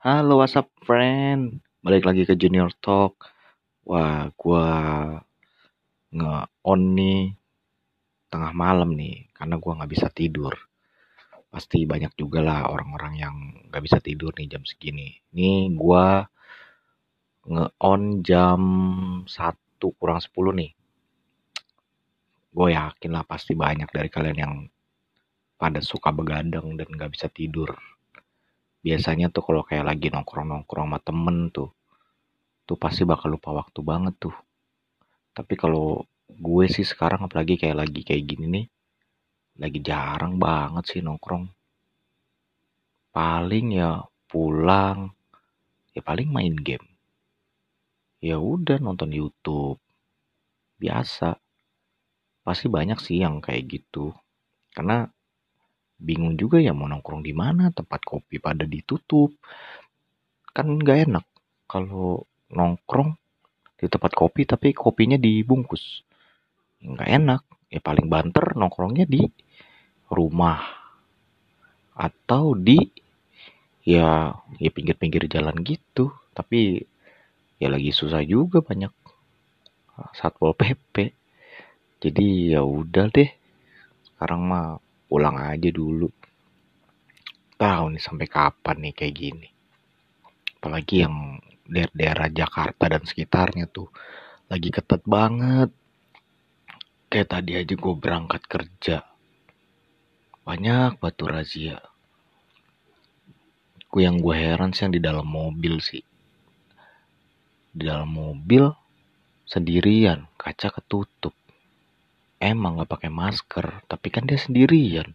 Halo, what's up, friend? Balik lagi ke Junior Talk. Wah, gua nge-on nih tengah malam nih, karena gua nggak bisa tidur. Pasti banyak juga lah orang-orang yang nggak bisa tidur nih jam segini. Ini gua nge-on jam 1 kurang 10 nih. Gue yakin lah pasti banyak dari kalian yang pada suka begadang dan nggak bisa tidur biasanya tuh kalau kayak lagi nongkrong-nongkrong sama temen tuh tuh pasti bakal lupa waktu banget tuh. Tapi kalau gue sih sekarang apalagi kayak lagi kayak gini nih lagi jarang banget sih nongkrong. Paling ya pulang ya paling main game. Ya udah nonton YouTube. Biasa. Pasti banyak sih yang kayak gitu. Karena bingung juga ya mau nongkrong di mana tempat kopi pada ditutup. Kan nggak enak kalau nongkrong di tempat kopi tapi kopinya dibungkus. Nggak enak. Ya paling banter nongkrongnya di rumah atau di ya ya pinggir-pinggir jalan gitu. Tapi ya lagi susah juga banyak satpol pp jadi ya udah deh. Sekarang mah pulang aja dulu. Tahu nih sampai kapan nih kayak gini. Apalagi yang daerah-daerah Jakarta dan sekitarnya tuh lagi ketat banget. Kayak tadi aja gue berangkat kerja. Banyak batu razia. Gue yang gue heran sih yang di dalam mobil sih. Di dalam mobil sendirian kaca ketutup emang nggak pakai masker, tapi kan dia sendirian,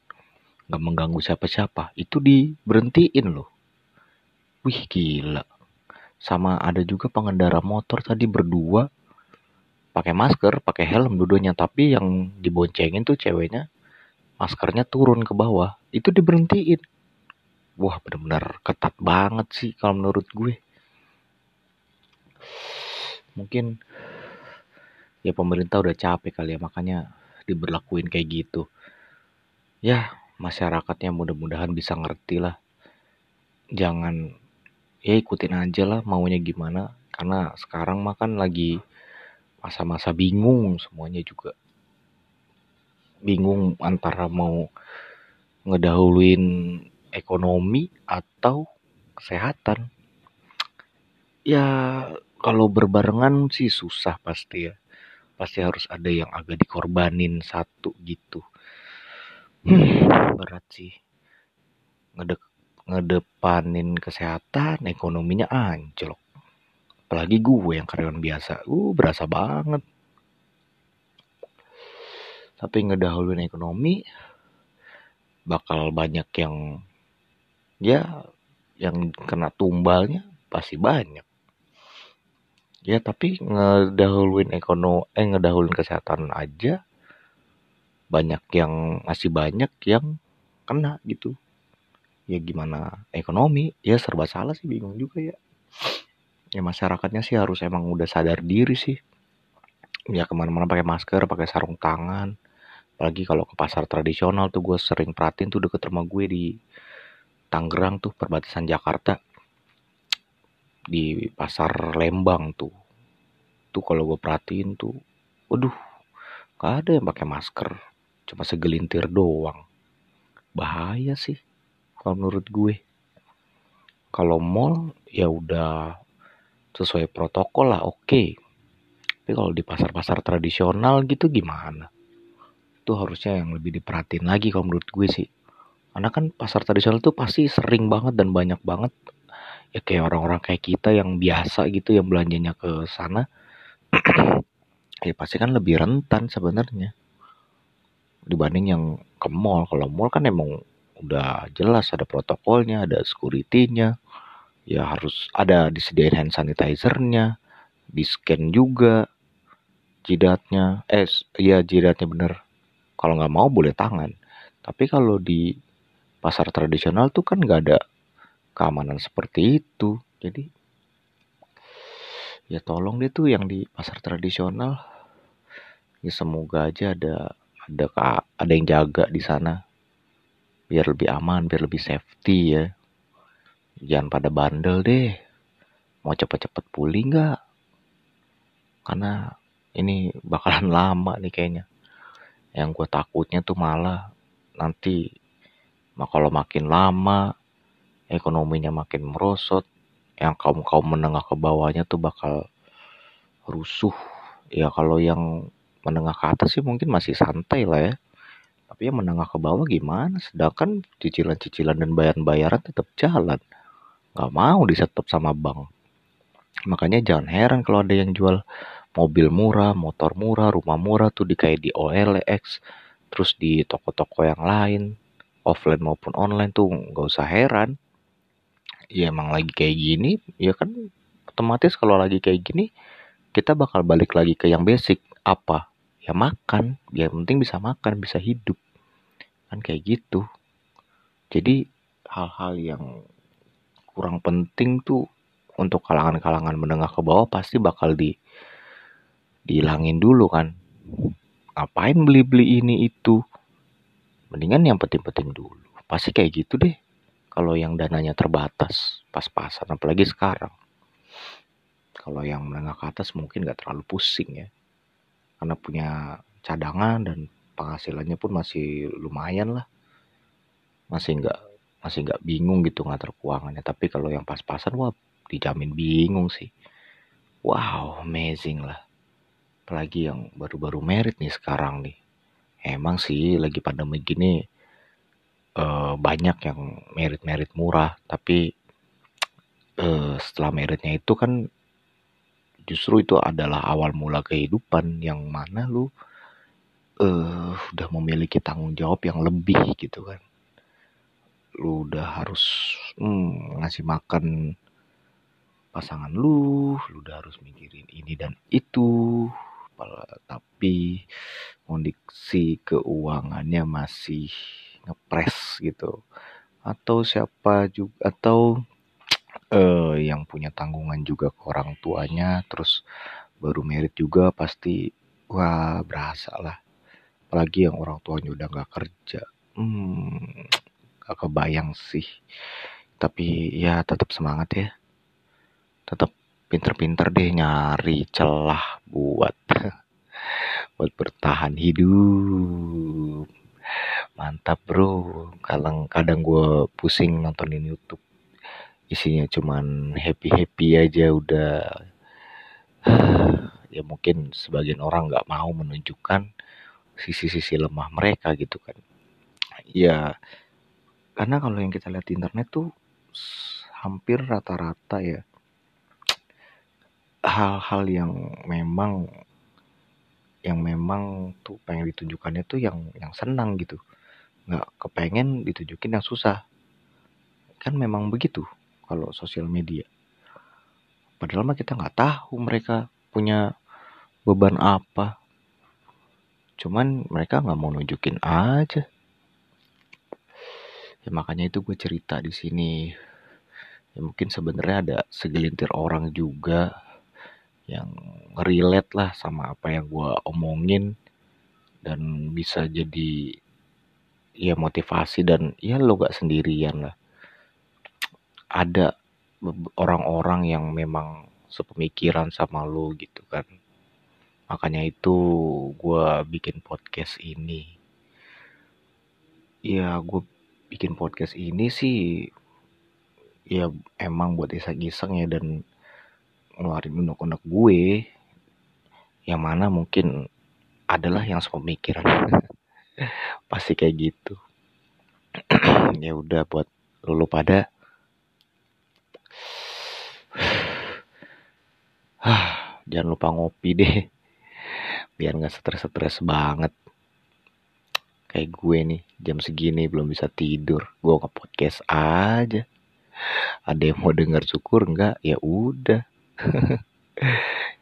nggak mengganggu siapa-siapa. Itu diberhentiin loh. Wih gila. Sama ada juga pengendara motor tadi berdua pakai masker, pakai helm dua-duanya, tapi yang diboncengin tuh ceweknya maskernya turun ke bawah. Itu diberhentiin. Wah benar-benar ketat banget sih kalau menurut gue. Mungkin ya pemerintah udah capek kali ya makanya diberlakuin kayak gitu. Ya masyarakatnya mudah-mudahan bisa ngerti lah. Jangan ya ikutin aja lah maunya gimana. Karena sekarang mah kan lagi masa-masa bingung semuanya juga. Bingung antara mau ngedahuluin ekonomi atau kesehatan. Ya kalau berbarengan sih susah pasti ya pasti harus ada yang agak dikorbanin satu gitu. Hmm, berat sih. Ngedek, ngedepanin kesehatan ekonominya anjlok. Apalagi gue yang karyawan biasa uh berasa banget. Tapi ngedahuluin ekonomi bakal banyak yang ya yang kena tumbalnya pasti banyak ya tapi ngedahuluin ekonomi eh ngedahuluin kesehatan aja banyak yang masih banyak yang kena gitu. Ya gimana ekonomi? Ya serba salah sih bingung juga ya. Ya masyarakatnya sih harus emang udah sadar diri sih. Ya ke mana-mana pakai masker pakai sarung tangan. Apalagi kalau ke pasar tradisional tuh gue sering perhatiin tuh deket rumah gue di Tangerang tuh perbatasan Jakarta di pasar Lembang tuh. Tuh kalau gue perhatiin tuh waduh gak ada yang pakai masker cuma segelintir doang. Bahaya sih kalau menurut gue. Kalau mall ya udah sesuai protokol lah oke. Okay. tapi kalau di pasar-pasar tradisional gitu gimana? Itu harusnya yang lebih diperhatiin lagi kalau menurut gue sih. Karena kan pasar tradisional tuh pasti sering banget dan banyak banget ya kayak orang-orang kayak kita yang biasa gitu yang belanjanya ke sana ya pasti kan lebih rentan sebenarnya dibanding yang ke mall. Kalau mall kan emang udah jelas ada protokolnya ada securitynya ya harus ada disediain hand sanitizernya di scan juga jidatnya. Eh ya jidatnya bener. Kalau nggak mau boleh tangan. Tapi kalau di pasar tradisional tuh kan nggak ada keamanan seperti itu. Jadi ya tolong deh tuh yang di pasar tradisional. Ya semoga aja ada ada ada yang jaga di sana. Biar lebih aman biar lebih safety ya. Jangan pada bandel deh. Mau cepet-cepet pulih nggak? Karena ini bakalan lama nih kayaknya. Yang gue takutnya tuh malah nanti kalau makin lama ekonominya makin merosot yang kaum kaum menengah ke bawahnya tuh bakal rusuh. Ya kalau yang menengah ke atas sih mungkin masih santai lah ya. Tapi yang menengah ke bawah gimana? Sedangkan cicilan-cicilan dan bayaran-bayaran tetap jalan. Nggak mau disetop sama bank. Makanya jangan heran kalau ada yang jual mobil murah motor murah rumah murah tuh di kayak di OLX terus di toko-toko yang lain offline maupun online tuh nggak usah heran ya emang lagi kayak gini ya kan otomatis kalau lagi kayak gini kita bakal balik lagi ke yang basic. Apa? Ya makan. Ya penting bisa makan bisa hidup. Kan kayak gitu. Jadi hal-hal yang kurang penting tuh untuk kalangan-kalangan menengah ke bawah pasti bakal di dihilangin dulu kan. Ngapain beli-beli ini itu? Mendingan yang penting-penting dulu. Pasti kayak gitu deh kalau yang dananya terbatas pas-pasan apalagi sekarang kalau yang menengah ke atas mungkin nggak terlalu pusing ya. Karena punya cadangan dan penghasilannya pun masih lumayan lah. Masih nggak masih nggak bingung gitu ngatur keuangannya. Tapi kalau yang pas-pasan wah dijamin bingung sih. Wow, amazing lah. Apalagi yang baru-baru merit nih sekarang nih. Emang sih lagi pandemi gini uh, banyak yang merit-merit murah, tapi uh, setelah meritnya itu kan justru itu adalah awal mula kehidupan yang mana lu uh, udah memiliki tanggung jawab yang lebih gitu kan. Lu udah harus hmm, ngasih makan pasangan lu lu udah harus mikirin ini dan itu tapi kondisi keuangannya masih ngepres gitu. Atau siapa juga atau uh, yang punya tanggungan juga ke orang tuanya terus baru merit juga pasti wah berasa lah. Apalagi yang orang tuanya udah nggak kerja. Hmm, gak kebayang sih. Tapi ya tetap semangat ya. Tetap pinter-pinter deh nyari celah buat buat bertahan hidup mantap bro. Kadang kadang gue pusing nontonin YouTube. Isinya cuman happy happy aja udah. Ya mungkin sebagian orang nggak mau menunjukkan sisi-sisi lemah mereka gitu kan. Ya karena kalau yang kita lihat di internet tuh hampir rata-rata ya hal-hal yang memang yang memang tuh pengen ditunjukkannya tuh yang yang senang gitu nggak kepengen ditunjukin yang susah kan memang begitu kalau sosial media. Padahal mah kita nggak tahu mereka punya beban apa. Cuman mereka nggak mau nunjukin aja. Ya makanya itu gue cerita di sini. Ya mungkin sebenarnya ada segelintir orang juga yang relate lah sama apa yang gue omongin dan bisa jadi ya motivasi dan ya lo gak sendirian lah. Ada orang-orang yang memang sepemikiran sama lo gitu kan. Makanya itu gue bikin podcast ini. Ya gue bikin podcast ini sih ya emang buat iseng-iseng ya dan ngeluarin unek-unek gue. Yang mana mungkin adalah yang sepemikiran pasti kayak gitu. Ya udah buat lulu pada. Jangan lupa ngopi deh. Biar nggak stres-stres banget. Kayak gue nih jam segini belum bisa tidur. Gue nggak podcast aja. Ada yang mau dengar syukur nggak? Ya udah.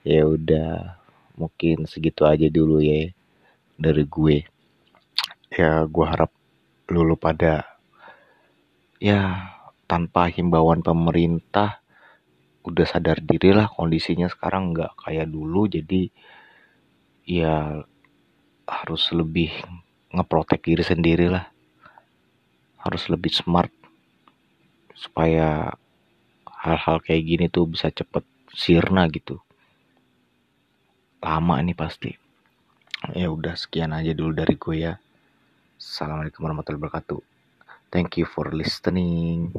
Ya udah mungkin segitu aja dulu ya dari gue ya gue harap lulu pada ya tanpa himbauan pemerintah udah sadar diri lah kondisinya sekarang nggak kayak dulu. Jadi ya harus lebih ngeprotek diri sendiri lah harus lebih smart supaya hal-hal kayak gini tuh bisa cepet sirna gitu. Lama nih pasti. Ya udah sekian aja dulu dari gue ya assalamualaikum warahmatullahi wabarakatuh. Thank you for listening